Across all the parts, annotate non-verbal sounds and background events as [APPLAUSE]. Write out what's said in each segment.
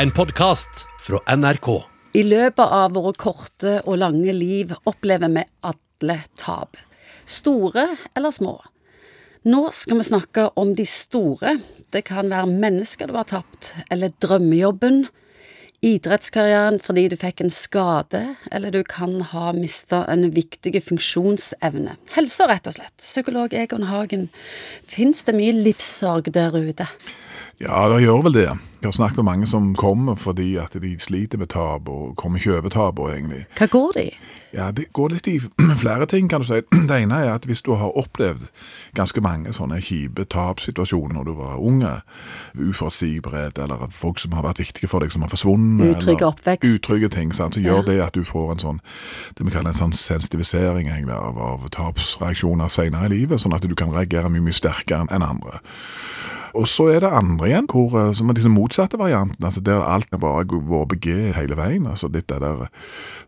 En podkast fra NRK. I løpet av våre korte og lange liv opplever vi alle tap. Store eller små. Nå skal vi snakke om de store. Det kan være mennesker du har tapt, eller drømmejobben, idrettskarrieren fordi du fikk en skade, eller du kan ha mista en viktig funksjonsevne. Helsa, rett og slett. Psykolog Egon Hagen, fins det mye livssorg der ute? Ja, det gjør vel det. Jeg har snakket med mange som kommer fordi at de sliter med tap, og kommer ikke over tapene, egentlig. Hva går det i? Ja, Det går litt i [CLEARS THROAT] flere ting, kan du si. [CLEARS THROAT] Det ene er at hvis du har opplevd ganske mange sånne kjipe tapssituasjoner når du var unge, uforutsigbarhet, eller folk som har vært viktige for deg, som har forsvunnet Utrygge oppvekst. Utrygge ting, sant? så gjør Ja. det at du får en sånn det vi kaller en sånn sensitivisering egentlig, av, av tapsreaksjoner senere i livet, sånn at du kan reagere mye, mye sterkere enn andre. Og så er det andre igjen, hvor, eh, som er disse motsatte variantene, altså der alt er bare VBG hele veien. altså Dette der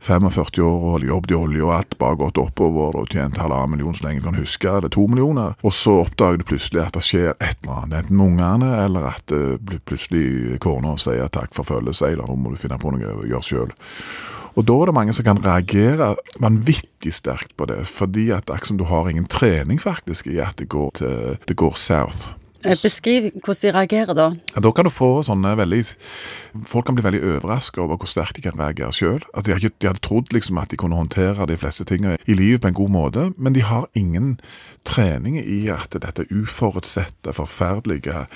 45 år og jobbet i olje og alt bare gått oppover og tjent halvannen million så lenge du kan huske, eller to millioner. Og så oppdager du plutselig at det skjer et eller annet, enten med ungene, eller at uh, pl- plutselig kona sier takk for følget, eller nå må du finne på noe å gjøre sjøl. Og da er det mange som kan reagere vanvittig sterkt på det, fordi at det er som du har ingen trening faktisk i at det går, til, det går south. Eh, Beskriv hvordan de reagerer da. Ja, da kan du få sånne veldig Folk kan bli veldig overrasket over hvor sterkt de kan reagere sjøl. Altså, de, de hadde trodd liksom at de kunne håndtere de fleste tingene i livet på en god måte, men de har ingen trening i at dette uforutsette, forferdelige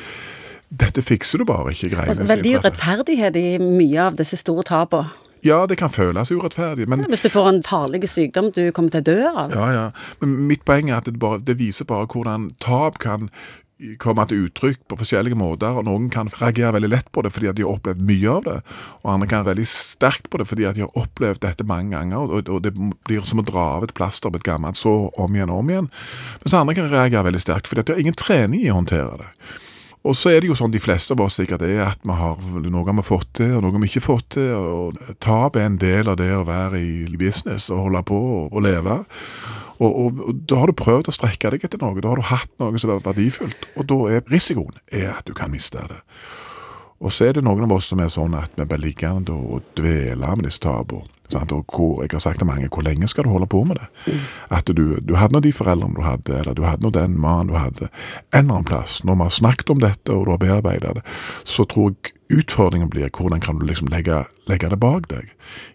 Dette fikser du bare ikke, greiene. sine. veldig urettferdighet i mye av disse store tapene. Ja, det kan føles urettferdig, men Hvis du får en farlig sykdom du kommer til å dø av. Ja, ja. Men mitt poeng er at det, bare, det viser bare hvordan tap kan komme til uttrykk på forskjellige måter, og noen kan reagere veldig lett på det fordi at de har opplevd mye av det, og andre kan veldig sterkt på det fordi at de har opplevd dette mange ganger, og, og det blir som å dra av et plaster på et gammelt sår om igjen og om igjen. Mens andre kan reagere veldig sterkt fordi at de har ingen trening i å håndtere det. Og så er det jo sånn de fleste av oss sikkert er at vi har noe vi fått til, og noe vi ikke fått til. og Tap er en del av det å være i business og holde på og leve. Og, og, og Da har du prøvd å strekke deg etter noe, da har du hatt noe som er verdifullt. Og da er risikoen er at du kan miste det. Og så er det noen av oss som er sånn at vi blir liggende og dveler med disse tapene. Og hvor, jeg har sagt til mange, hvor lenge skal du holde på med det? At du, du hadde nå de foreldrene du hadde, eller du hadde nå den mannen du hadde, en eller annen plass. Når vi har snakket om dette, og du har bearbeidet det, så tror jeg utfordringen blir hvordan kan du liksom legge, legge det bak deg,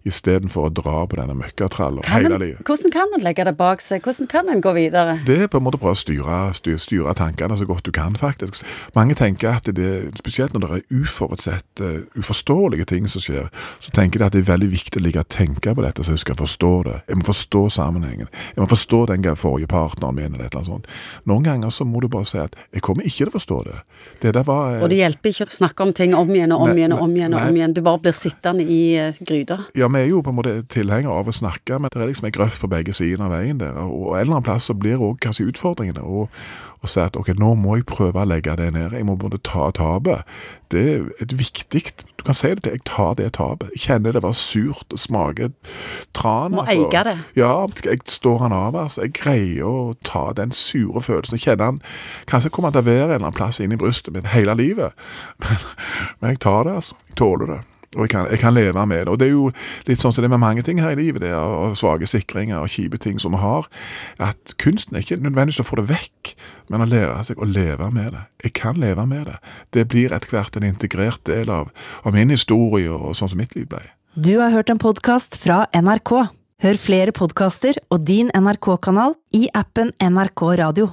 istedenfor å dra på denne møkkatralla hele livet. hvordan kan en legge det bak seg? Hvordan kan en gå videre? Det er på en måte å prøve å styre, styre, styre tankene så godt du kan, faktisk. Mange tenker at det, spesielt når det er uforutsette, uforståelige ting som skjer, så tenker de at det er veldig viktig å ligge og tenke på dette så jeg skal forstå det. Jeg må forstå sammenhengen. Jeg må forstå den forrige partneren min, eller et eller annet sånt. Noen ganger så må du bare si at jeg kommer ikke til å forstå det. Det var eh, Og det hjelper ikke å snakke om ting om igjen og om igjen og om igjen. og om igjen. Du bare blir sittende i uh, gryta. Ja, vi er jo på en måte tilhengere av å snakke, men det er liksom en grøft på begge sider av veien der. Og en eller annen plass så blir òg kanskje utfordringene å si at ok, nå må jeg prøve å legge det ned. Jeg må både ta tapet. Det er et viktig Du kan si det til jeg tar det tapet. Kjenner det var surt, og smaker tran. Må eie det. Ja, jeg står han av. altså. Jeg greier å ta den sure følelsen. Jeg kjenner han Kanskje kommer han til å være en eller annen plass inni brystet mitt hele livet. [LAUGHS] Men, men jeg tar det, altså. Jeg tåler det. Og jeg kan, jeg kan leve med det. Og det er jo litt sånn som det er med mange ting her i livet, det er svake sikringer og kjipe ting som vi har, at kunsten er ikke nødvendigvis å få det vekk, men å lære seg å leve med det. Jeg kan leve med det. Det blir etter hvert en integrert del av, av min historie og sånn som mitt liv ble. Du har hørt en podkast fra NRK. Hør flere podkaster og din NRK-kanal i appen NRK Radio.